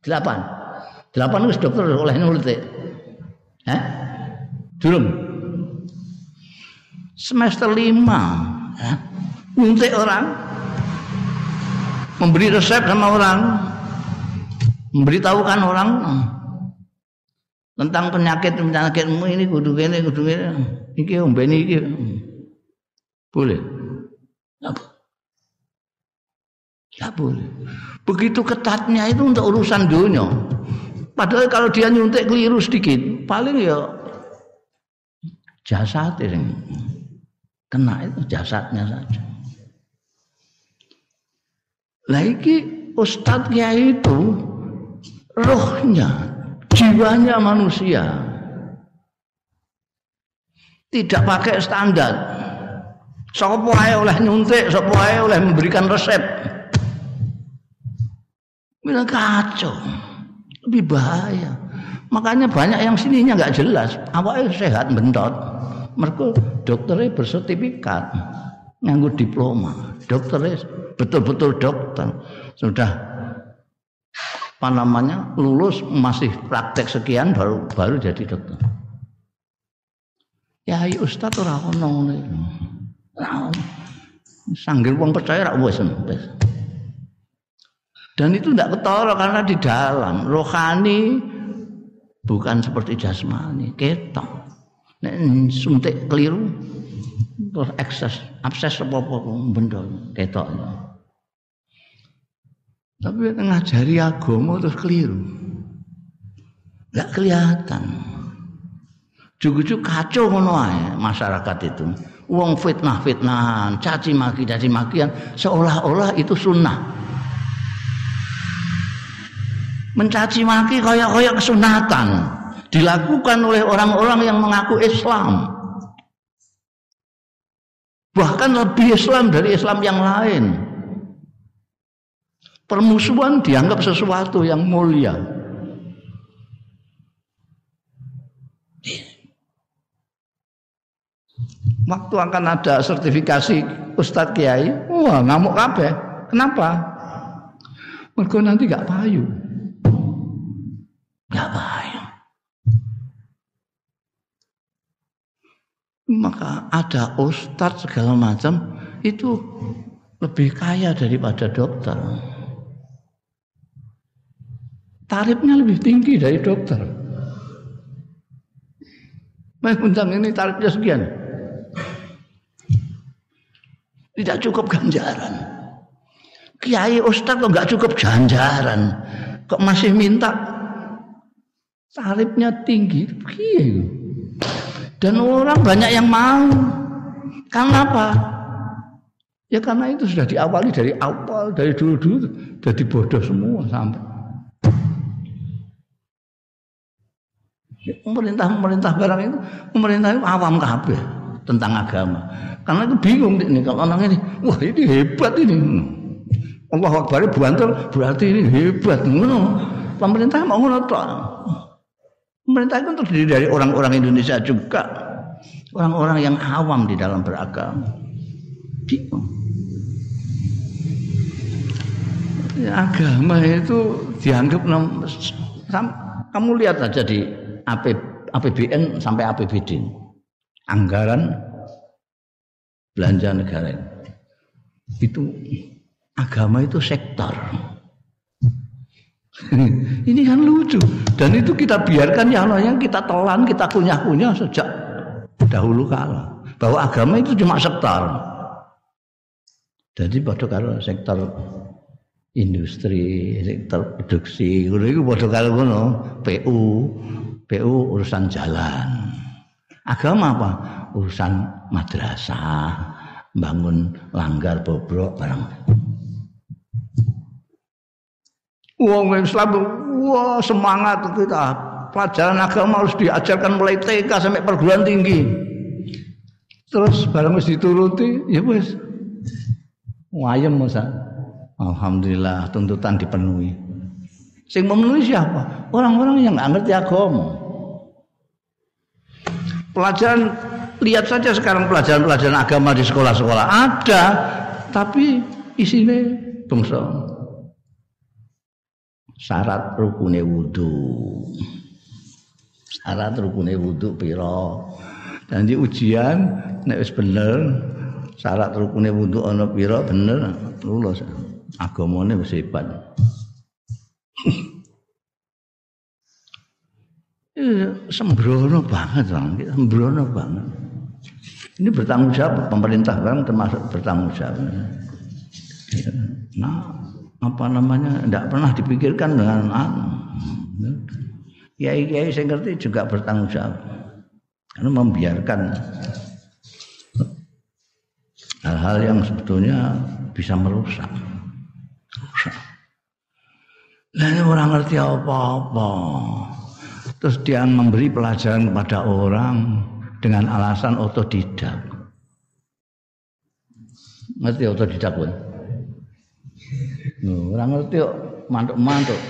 Delapan. Delapan itu dokter oleh nulis. Hah? Durung. Semester lima. Hah? Nyuntik orang. Memberi resep sama orang memberitahukan orang tentang penyakit penyakitmu ini kudu ini kudu ini iki ombeni iki. Boleh? Apa ya boleh. Begitu ketatnya itu untuk urusan dunia. Padahal kalau dia nyuntik keliru sedikit paling ya jasad ini kena itu jasadnya saja. Lagi ustadznya itu rohnya, jiwanya manusia. Tidak pakai standar. Sopo ae oleh nyuntik, sopo ae oleh memberikan resep. Bila kacau. Lebih bahaya. Makanya banyak yang sininya nggak jelas. Awalnya sehat bentot. Mereka dokternya bersertifikat. Nganggur diploma. Dokternya betul-betul dokter. Sudah apa namanya lulus masih praktek sekian baru baru jadi dokter. Ya ayo ustaz ora ono ngene. Sanggil wong percaya rak wis Dan itu tidak ketara karena di dalam rohani bukan seperti jasmani, ketok. Nek suntik keliru terus ekses abses apa-apa benda ketok. Tapi ngajari agama terus keliru. Enggak kelihatan. Jugu-jugu kacau ngono masyarakat itu. Wong fitnah-fitnahan, caci maki caci makian seolah-olah itu sunnah. Mencaci maki kayak-kayak kesunatan dilakukan oleh orang-orang yang mengaku Islam. Bahkan lebih Islam dari Islam yang lain. Permusuhan dianggap sesuatu yang mulia. Waktu akan ada sertifikasi Ustadz Kiai, wah ngamuk kabeh. Kenapa? Mereka nanti gak payu. Gak payu. Maka ada ustadz segala macam itu lebih kaya daripada dokter. Tarifnya lebih tinggi dari dokter. Mas undang ini tarifnya sekian. Tidak cukup ganjaran. Kiai Ustadz kok nggak cukup ganjaran, kok masih minta tarifnya tinggi, kiai. Dan orang banyak yang mau. Karena apa? Ya karena itu sudah diawali dari awal, dari dulu-dulu jadi bodoh semua sampai. Pemerintah-pemerintah barang itu, pemerintah itu awam kabeh tentang agama. Karena itu bingung ini kalau orang ini, wah ini hebat ini. Allah Akbar bantul berarti ini hebat. Ngono. Pemerintah mau ngono. Pemerintah itu terdiri dari orang-orang Indonesia juga. Orang-orang yang awam di dalam beragama. Bingung. Agama itu dianggap kamu lihat aja di APBN sampai APBD anggaran belanja negara itu agama itu sektor. Ini kan lucu. Dan itu kita biarkan yang yang kita telan kita kunyah-kunyah sejak dahulu kala. Bahwa agama itu cuma sektor. Jadi pada kalau sektor industri sektor produksi itu pada kalau PU PU urusan jalan agama apa urusan madrasah, bangun langgar bobrok barang. Wong Islam wah semangat kita. Pelajaran agama harus diajarkan mulai TK sampai perguruan tinggi. Terus barang mesti dituruti, ya wis. Wayem masa. Alhamdulillah tuntutan dipenuhi. Sing memenuhi siapa? Orang-orang yang nggak ngerti agama. Pelajaran lihat saja sekarang pelajaran-pelajaran agama di sekolah-sekolah ada, tapi isinya bangsa. Syarat rukune wudhu. Syarat rukune wudhu piro. Dan di ujian nek wis bener syarat rukune wudhu ana piro bener lulus. Agamane wis hebat. Sembrono banget, sembrono banget. Ini bertanggung jawab pemerintah kan termasuk bertanggung jawab. Nah, apa namanya? Tidak pernah dipikirkan dengan anu. Kiai-kiai saya ngerti juga bertanggung jawab. Karena membiarkan hal-hal yang sebetulnya bisa. Merusak. Ini orang ngerti apa-apa. Terus dia memberi pelajaran kepada orang dengan alasan otodidak. Ngerti otodidak pun? orang ngerti kok mantuk-mantuk.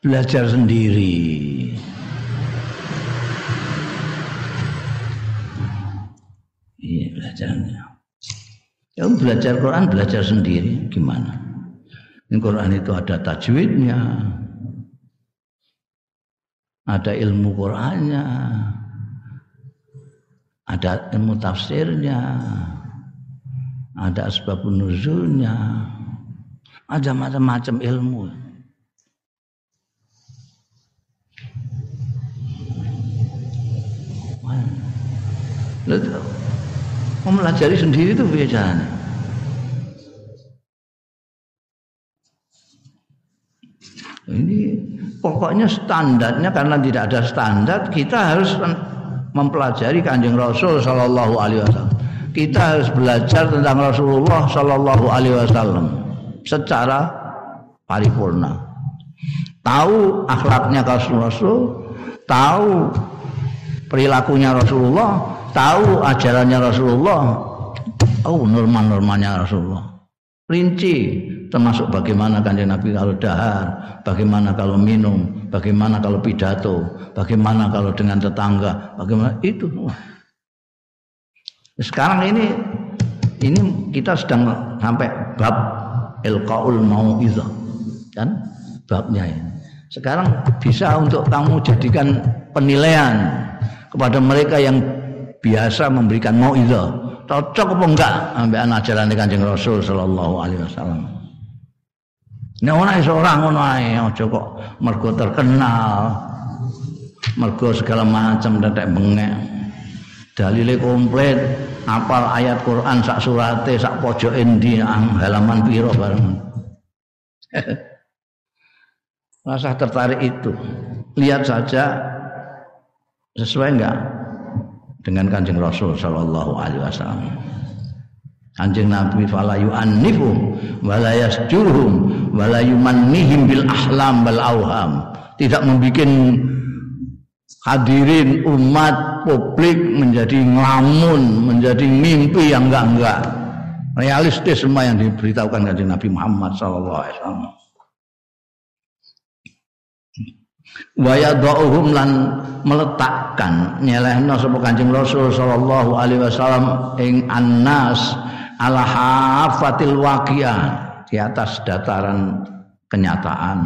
Belajar sendiri. Iya belajarnya. Ya belajar Quran belajar sendiri gimana? Ini Quran itu ada tajwidnya, ada ilmu Qur'annya, ada ilmu tafsirnya, ada sebab nuzulnya, ada macam-macam ilmu. Lalu, mempelajari sendiri itu biasanya. Ini pokoknya standarnya karena tidak ada standar kita harus mempelajari kanjeng Rasul Shallallahu Alaihi Wasallam. Kita harus belajar tentang Rasulullah Shallallahu Alaihi Wasallam secara paripurna. Tahu akhlaknya Rasul, tahu perilakunya Rasulullah, tahu ajarannya Rasulullah, tahu norma-normanya Rasulullah. Rinci termasuk bagaimana kanjeng Nabi kalau dahar, bagaimana kalau minum, bagaimana kalau pidato, bagaimana kalau dengan tetangga, bagaimana itu. Sekarang ini ini kita sedang sampai bab ilqaul mauizah kan babnya ini. Sekarang bisa untuk kamu jadikan penilaian kepada mereka yang biasa memberikan mauizah cocok apa enggak anak ajaran Kanjeng Rasul sallallahu alaihi wasallam. Nek ana iso ora ngono ae aja kok terkenal. Mergo segala macam tetek bengek. Dalile komplit, apal ayat Quran sak surate sak pojok endi halaman piro bareng. Rasa tertarik itu. Lihat saja sesuai enggak dengan kanjeng Rasul Shallallahu Alaihi Wasallam. Kanjeng Nabi fala yu'annifum wala yasjuhum wala yumannihim bil ahlam wal auham. Tidak membuat hadirin umat publik menjadi ngelamun, menjadi mimpi yang enggak-enggak. Realistis semua yang diberitahukan kanjeng Nabi Muhammad sallallahu alaihi wasallam. Waya do'uhum lan meletakkan nyelehna sapa Kanjeng Rasul sallallahu alaihi wasallam ing annas ala hafatil waqiah di atas dataran kenyataan.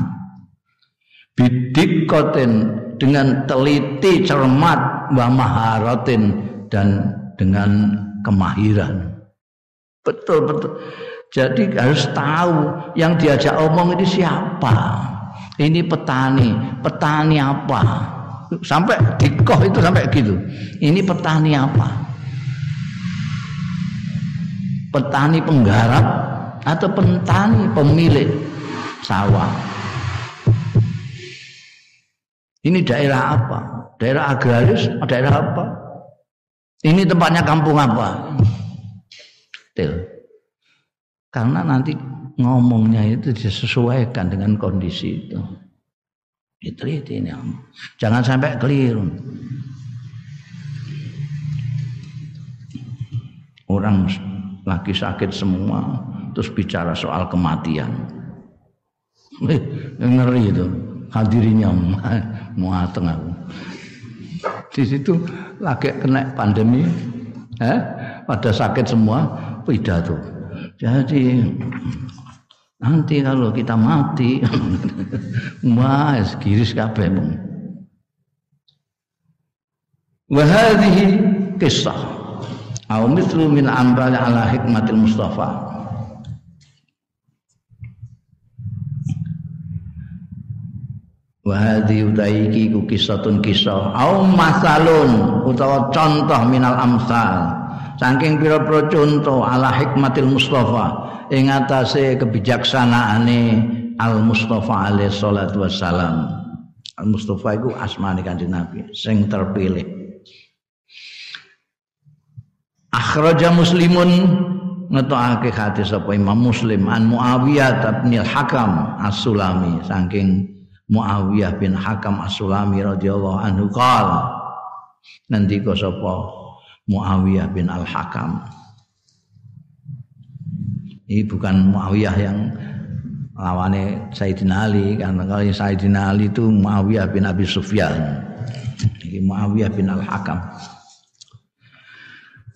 Bidik koten dengan teliti cermat wa maharatin dan dengan kemahiran. Betul betul. Jadi harus tahu yang diajak omong ini siapa ini petani. Petani apa? Sampai dikoh itu sampai gitu. Ini petani apa? Petani penggarap atau petani pemilik sawah? Ini daerah apa? Daerah agraris daerah apa? Ini tempatnya kampung apa? Til. karena nanti ngomongnya itu disesuaikan dengan kondisi itu. Diteliti ini. Jangan sampai keliru. Orang lagi sakit semua terus bicara soal kematian. Ngeri itu. Hadirinya muateng aku. Di situ lagi kena pandemi eh, pada sakit semua pidato. Jadi Nanti kalau kita mati, mas kiris kabeh mung. Wa hadhihi kisah au mithlu min ambal ala hikmatil Mustafa. Wa hadhi utaiki ku kisatun kisah au masalun utawa contoh minal amsal. Saking pira-pira contoh ala hikmatil Mustafa ing atase kebijaksanaane Al Mustafa alaihi salatu wassalam. Al Mustafa iku asmane Kanjeng Nabi sing terpilih. Akhraja Muslimun ngetokake hadis sapa Imam Muslim an Muawiyah bin Hakam As-Sulami saking Muawiyah bin Hakam As-Sulami radhiyallahu anhu qala ngendika sapa Muawiyah bin Al-Hakam ini bukan Muawiyah yang lawannya Sayyidina Ali karena kalau Sayyidina Ali itu Muawiyah bin Abi Sufyan. Ini Muawiyah bin Al-Hakam.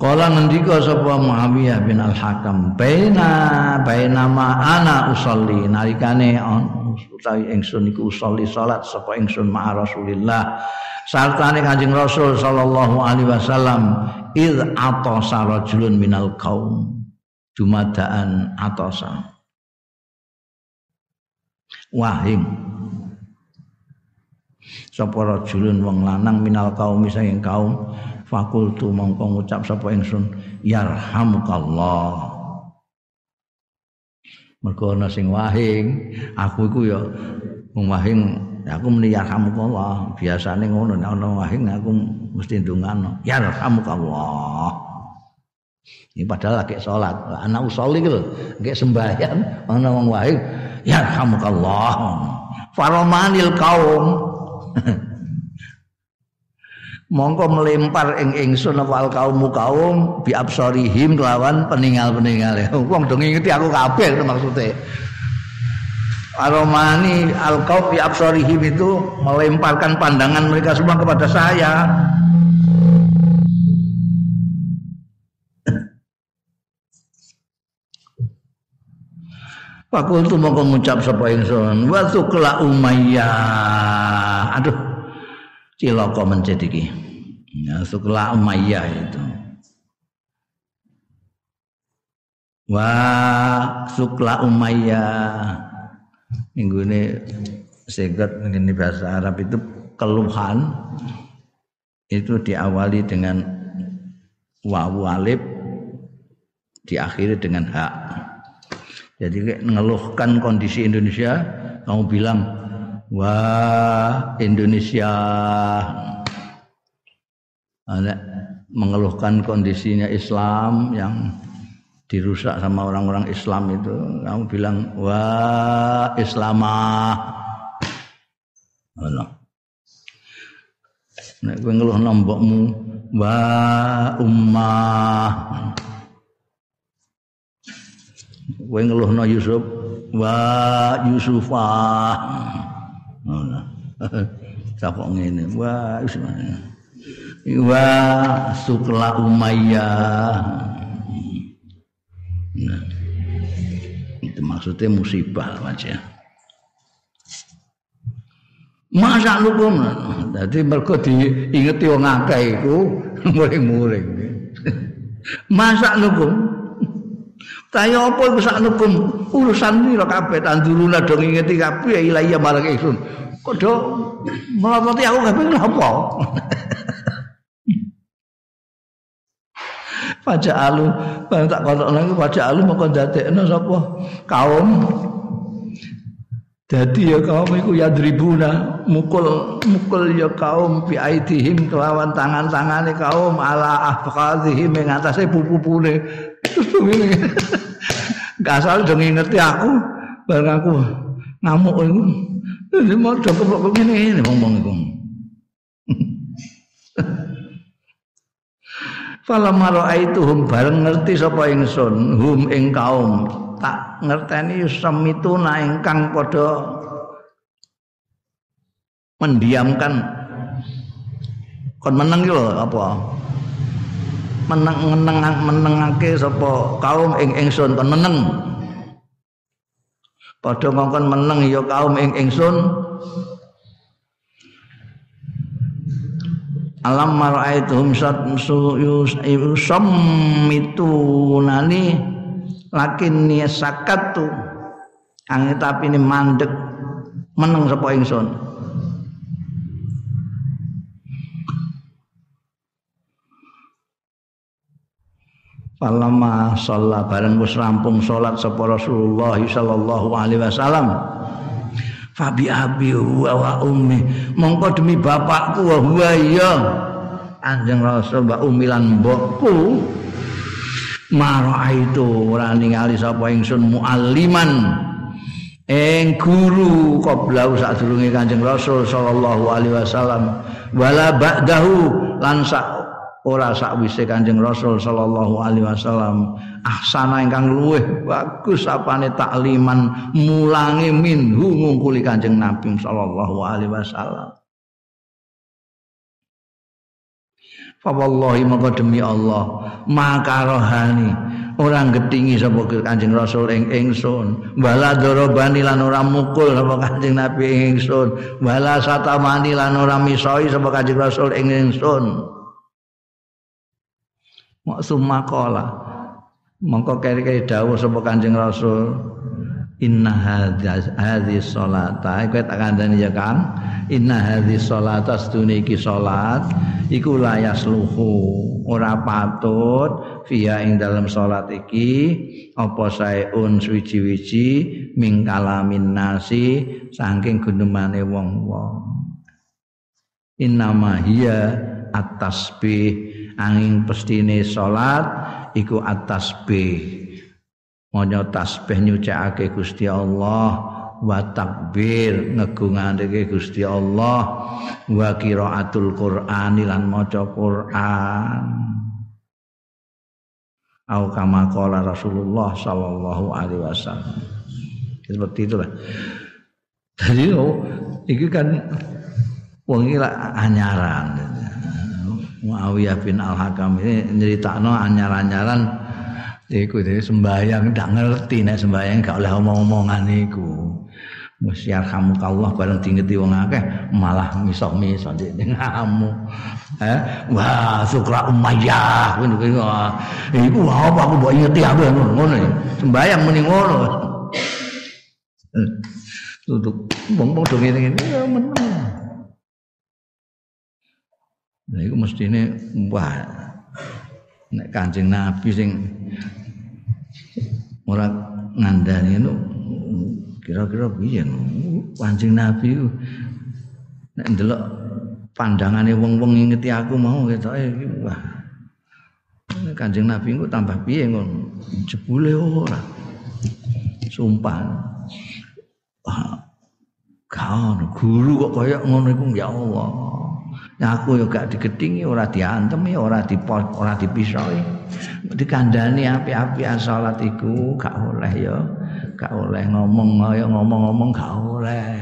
Kala ngendika sapa Muawiyah bin Al-Hakam baina baina ma ana usolli. Nalikane on utawi ingsun iku usolli salat sapa ingsun ma Rasulillah. Sartane Kanjeng Rasul sallallahu alaihi wasallam id atasa rajulun minal qaum jumadaan atosan wahing. Sapa rajulun wong lanang minal kaum saking kaum fakultu mongko ngucap sapa ingsun yarhamukallah. Mergo ana sing wahing aku iku ya wong wahing aku muni yarhamukallah. Biasane ngono nek ana wahing aku mesti ndongano yarhamukallah ini padahal lagi sholat. Anak usolli gitu. Lagi sembahyang. Mana wong wahid. Ya kamukallah. Faromanil kaum. mongko melempar ing ingsun wal kaum kaum bi absarihim kelawan peninggal-peninggal wong dong ngingeti aku kabeh maksudnya Aromani al kaum bi absarihim itu melemparkan pandangan mereka semua kepada saya Fakultu mau mengucap sapa ingsun wa tukla umayyah. Aduh. Cilaka mencet iki. Ya tukla umayyah itu. Wa sukla umayyah. Minggu ini segat ini bahasa Arab itu keluhan itu diawali dengan wawu alif diakhiri dengan hak jadi mengeluhkan kondisi Indonesia, kamu bilang, wah Indonesia. Mengeluhkan kondisinya Islam yang dirusak sama orang-orang Islam itu, kamu bilang, wah Islamah. Allah. Nek kowe ngeluh nombokmu, wah ummah kowe ngeluhno Yusuf? Wa Yusufa. Ngono. Sapa ngene? Wa wa Sukla Umayyah. Nah. Itu maksudnya musibah aja Masa lukum? Jadi mergo diingeti wong akeh iku muring-muring. Masa lukum Kaya apa iku saknukum urusan pira kabeh tanduruna do ngingeti kabeh. Ilaiya marang ingsun. Kodho melototi aku kabeh napa? Paja alu, barang tak kontokno iku paja alu moko dadekno sapa? Kaum. Jadi ya kaum iku ya dribuna mukul mukul ya kaum bi aidihim kelawan tangan-tangane kaum ala afqadhihim ing atase pupu-pupune. Gak asal dong ngerti aku, bareng aku ngamuk itu. Ini mau coba kok begini ini ngomong itu. Fala maro bareng ngerti sapa ingsun hum ing kaum tak ngerteni itu na ingkang padha mendiamkan kon meneng apa meneng meneng menengake sapa kaum ing ingsun kon meneng padha ngongkon meneng ya kaum ing ingsun. Alam maraituhum nani lakin ni sakatu angin tapi ini mandek meneng sapa ingsun Falama sholat bareng wis rampung sholat sapa Rasulullah sallallahu alaihi wasallam. Fabi abi wa ummi mongko demi bapakku wa huwa ya Anjing Rasul mbak umilan mbokku. Mara itu ora ningali sapa ingsun mualliman. Ing guru qablau sadurunge Kanjeng Rasul sallallahu alaihi wasallam. Wala ba'dahu lan sak ora sakwise Kanjeng Rasul sallallahu alaihi wasallam ahsana ingkang luweh bagus apane takliman mulangi minhu ngungkuli Kanjeng Nabi sallallahu alaihi wasallam. Fa wallahi maka demi Allah maka rohani orang gedingi sapa Kanjeng Rasul ing ingsun. Wala darabani lan ora mukul sapa Kanjeng Nabi ingsun. Wala satamani lan ora misoi sapa Kanjeng Rasul ing ingsun Mak summa qala. Mongko keri-keri dawuh sapa Kanjeng Rasul. Inna hadhi sholata Iku tak kandani ya kan Inna hadhi sholata Seduni iki sholat Iku layas luhu Ora patut Via ing dalam sholat iki Apa sayun Swiji-wiji Mingkalamin nasi Sangking gunumane wong-wong Innama hiya At-tasbih angin pestine salat iku atas B monya tasbih nyucake Gusti Allah wa takbir ngegungake Gusti Allah wa qiraatul Qur'an lan maca Qur'an. Au kama qala Rasulullah sallallahu alaihi wasallam. Seperti itulah. Jadi oh, ini kan wong iki anyaran Muawiyah bin Al-Hakam ini nyeritakno anyar-anyaran iku sembayang ndak ngerti nek sembayang gak oleh omong-omongan iku. Mus yarhamukallah bareng dingeti wong akeh malah ndek ngamu. Eh, wah Sukra Umayyah ngono kuwi. Iku apa aku mbok ingeti apa ngono. Sembayang muni ngono. Tutuk wong-wong do ngene-ngene ya. Nah iku mestine wah nek Kanjeng Nabi sing ora ngandani itu kira-kira piye Kanjeng Nabi nek ndelok pandangane wong-wong ngingeti aku mau ketoke iki wah. Kanjeng Nabi ku tambah piye ngono? Jebule ora. Sumpah. Ah, Kau guru kok kayak ngono iku ya Allah. Aku yo gak digedingi ora diantem ya ora dipot ora dipisoi. Dikandani api-api salat iku gak oleh ya. Gak oleh ngomong ya ngomong-ngomong gak oleh.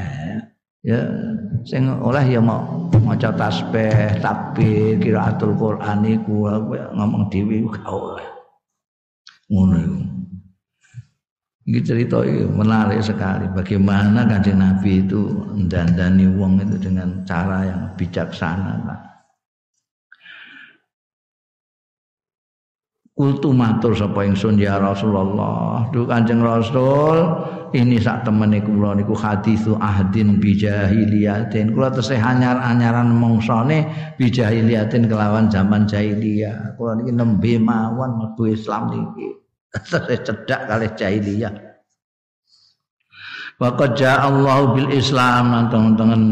Ya sing oleh ya mau maca tasbih, takbir, qiraatul Qur'an iku ngomong dhewe gak oleh. Ngono iku. Ini cerita ini menarik sekali. Bagaimana kanjeng Nabi itu mendandani wong itu dengan cara yang bijaksana. Kultu matur sapa ingsun ya Rasulullah. Duh Kanjeng Rasul, ini sak temene kula niku hadisu ahdin bijahiliyatin. Kula tesih anyar-anyaran mongsane bijahiliyatin kelawan zaman jahiliyah. Kula niki nembe mawon mlebu Islam niki. Terus cedak kali jahiliyah. Waqad Allah bil Islam teman-teman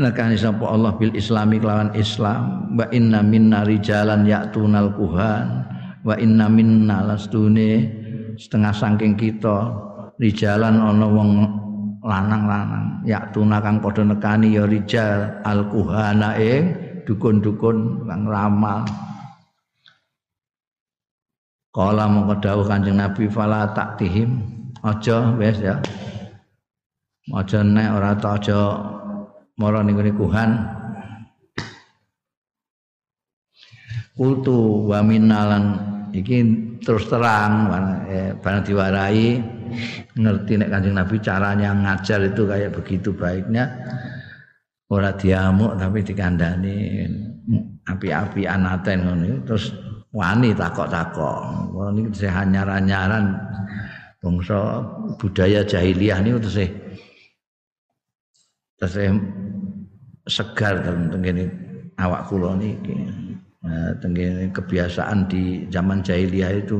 nekani sapa Allah bil Islami kelawan Islam. Wa inna minna rijalan ya'tunal kuhan wa inna minna lastune setengah saking kita rijalan ana wong lanang-lanang. Yaktuna kang padha nekani ya rijal al kuhana ing dukun-dukun kang ramal Kala mongko dawuh Kanjeng Nabi fala taktihim aja wis ya. Aja nek ora tak aja mara ning kuhan. Kultu wa minalan iki terus terang eh, barang diwarai ngerti nek Kanjeng Nabi caranya ngajar itu kayak begitu baiknya ora diamuk tapi dikandani api-api anaten ngono terus wani takok-takok. Wong niki tesih anyar-anyaran bangsa budaya jahiliyah niku tesih tesih segar tengene awak kula niki. Nah, kebiasaan di zaman jahiliyah itu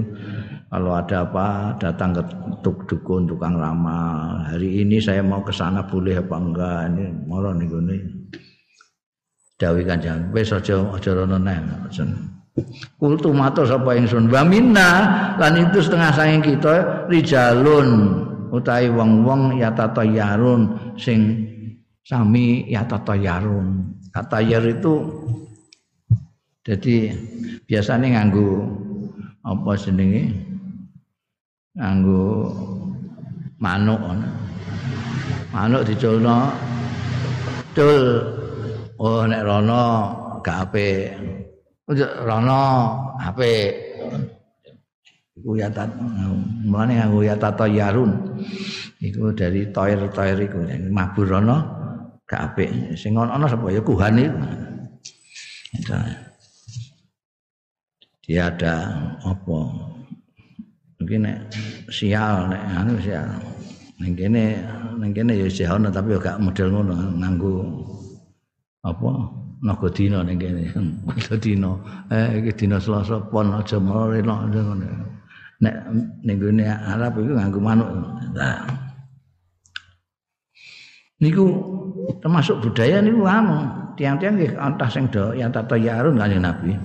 kalau ada apa datang ke tuk dukun tukang ramal. Hari ini saya mau ke sana boleh apa enggak? Ini moro niku nih dawi kanjeng. Wis aja aja rono neh Kultu matur sapa ingsun. Wa minna lan itu setengah saking kita rijalun utawi wong-wong ya yarun sing sami ya yarun. Tatayar itu jadi biasanya nganggu apa jenenge? Nganggu manuk manuk diculno dul. Oh nek rono gak apik rono HP iku ya tat mulane nganggo ya tato yarun. Iku dari toir-toir iku mabur rono gak apik sing ono sapa? Ya kuhan iku. Dia ada apa? Mungkin nek sial nek anu sial. Ning kene ning kene ya sial tapi gak model ngono nganggo apa naga dina ning kene. Naga dina. Eh iki dina Selasa pon aja mareno ngono. Nek ning gone Arab iku nganggo manuk. Nah. Niku termasuk budaya niku anu, tiang-tiang nggih antah sing do yang tata yarun kanjeng Nabi.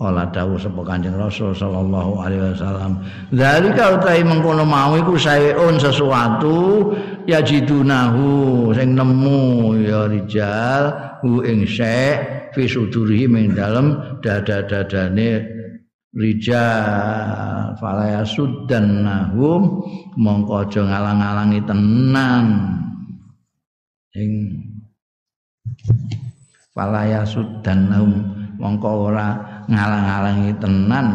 Kala dawuh sapa Kanjeng Rasul sallallahu alaihi wasallam, "Dzalika utai mengkono mau iku saeun sesuatu ya jidunahu sing nemu ya rijal hu ing syek fi sudurihi ing dalem dada-dadane rijal. Falaya sudan nahum mongko aja ngalang-alangi tenan. Ing falaya sudan nahum mongko ora ngalang-alangi tenan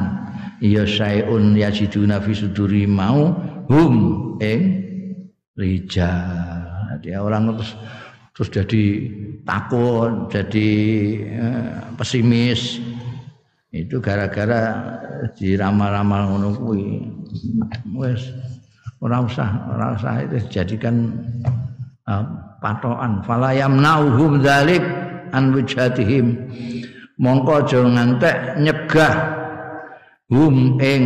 ya sayun yajiduna fi suduri mau hum ing rijal. Dia orang terus terus jadi takut jadi eh, pesimis. Itu gara-gara diramal-ramal ngono kuwi. Wis ora usah ora usah itu jadikan uh, patokan. Fala yamnauhum dzalik an wijhatihim mongko aja ngantek nyegah hum ing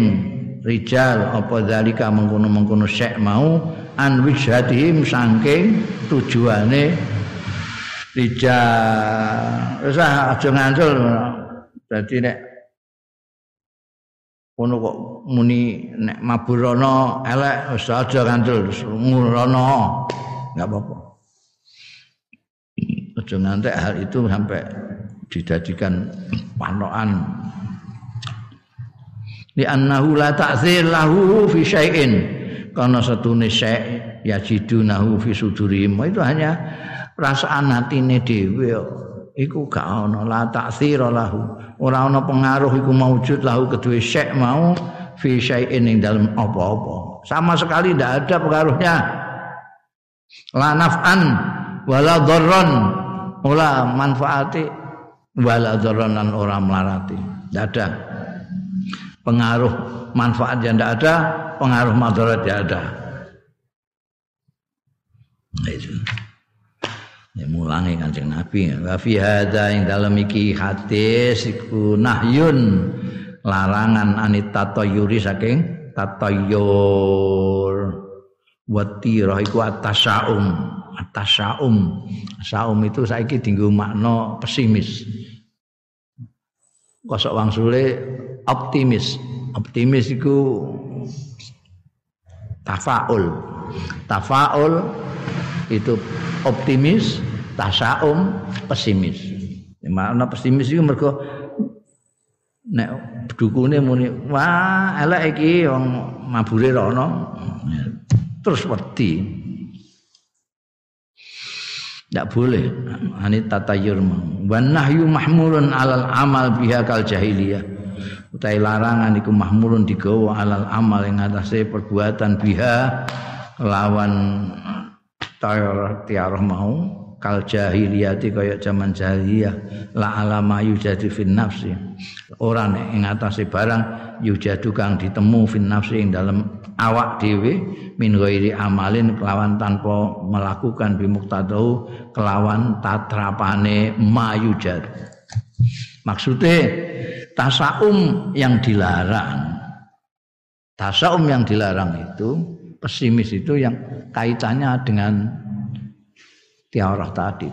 rijal apa zalika mengkono-mengkono syek mau an wijhatihim saking tujuane rijal. Wis aja ngancul dadi nek ngono kok muni nek maburono elek wis aja ngancul ngurono enggak apa-apa. Aja ngantek hal itu sampai dijadikan panokan. Li annahu la ta'zir lahu fi syai'in. Karena satune syai' yajidunahu fi sudurihim. Itu hanya perasaan hatine dhewe iku gak ana la ta'zir lahu. Ora ana pengaruh iku maujud lahu kedue syai' mau fi syai'in ing dalam apa-apa. Sama sekali tidak ada pengaruhnya. La naf'an wala dharran. Wala manfaati wala dzaranan orang melarati. Tidak ada. Pengaruh manfaat yang tidak ada, pengaruh madarat yang ada. Nah, itu. Ya mulangi Kanjeng Nabi. Wa fi hadza ing dalem iki hadis iku nahyun larangan anit tatayyuri saking tatayyur. Wa tirah iku atasaum. Atasaum. Saum itu saiki dinggo makna pesimis kosok wangsule optimis. Optimis itu tafaul. Tafaul itu optimis tasaum pesimis. Makna pesimis itu mergo nek dukune muni wah elek iki wong mabure rono terus wedi tidak boleh. Ini tatayur wan nahyu mahmulun alal amal biha kal jahiliyah. Utai larangan iku mahmulun digawa alal amal yang atase perbuatan biha lawan tayar tiarah mau. Kal jahiliyati kaya zaman jahiliyah. La alama yujadi fin nafsi. Ora nek ing atase barang yujadu kang ditemu fin nafsi ing dalam awak dhewe min ghairi amalin kelawan tanpa melakukan bimuktadau kelawan tatrapane mayujad. Maksudnya tasaum yang dilarang. Tasaum yang dilarang itu pesimis itu yang kaitannya dengan tiarah tadi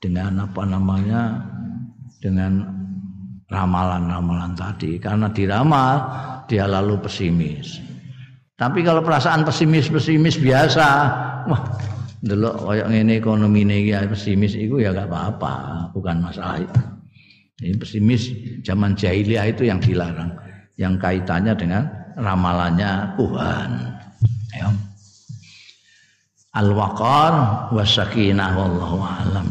dengan apa namanya? Dengan ramalan-ramalan tadi. Karena diramal dia lalu pesimis tapi kalau perasaan pesimis-pesimis biasa wah delok koyo ngene ekonomi iki pesimis itu ya gak apa-apa bukan masalah ini pesimis zaman jahiliyah itu yang dilarang yang kaitannya dengan ramalannya Tuhan. Ya. Al-waqar was sakinah wallahu alam